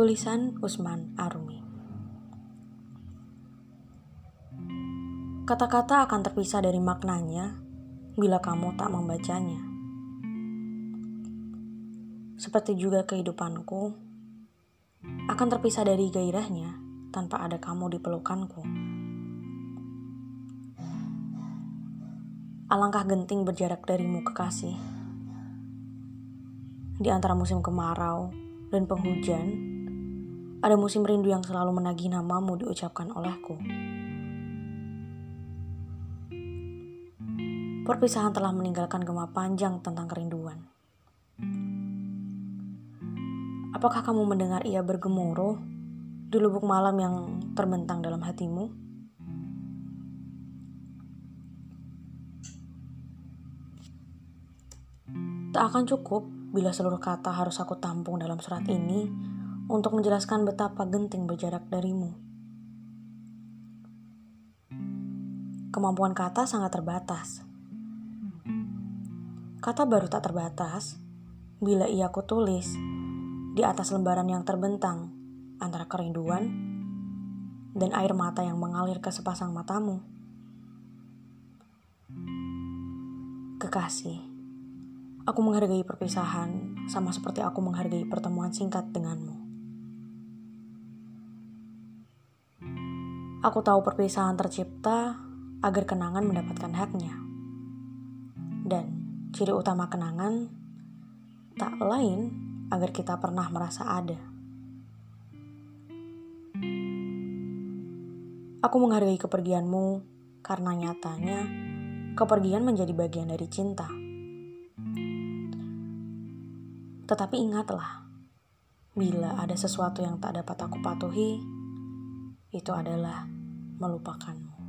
Tulisan Usman Arumi Kata-kata akan terpisah dari maknanya bila kamu tak membacanya. Seperti juga kehidupanku akan terpisah dari gairahnya tanpa ada kamu di pelukanku. Alangkah genting berjarak darimu kekasih. Di antara musim kemarau dan penghujan, ada musim rindu yang selalu menagih namamu diucapkan olehku. Perpisahan telah meninggalkan gema panjang tentang kerinduan. Apakah kamu mendengar ia bergemuruh di lubuk malam yang terbentang dalam hatimu? Tak akan cukup bila seluruh kata harus aku tampung dalam surat ini untuk menjelaskan betapa genting berjarak darimu. Kemampuan kata sangat terbatas Kata baru tak terbatas bila ia ku tulis di atas lembaran yang terbentang antara kerinduan dan air mata yang mengalir ke sepasang matamu. Kekasih, aku menghargai perpisahan sama seperti aku menghargai pertemuan singkat denganmu. Aku tahu perpisahan tercipta agar kenangan mendapatkan haknya. Dan Ciri utama kenangan tak lain agar kita pernah merasa ada. Aku menghargai kepergianmu karena nyatanya kepergian menjadi bagian dari cinta. Tetapi ingatlah, bila ada sesuatu yang tak dapat aku patuhi, itu adalah melupakanmu.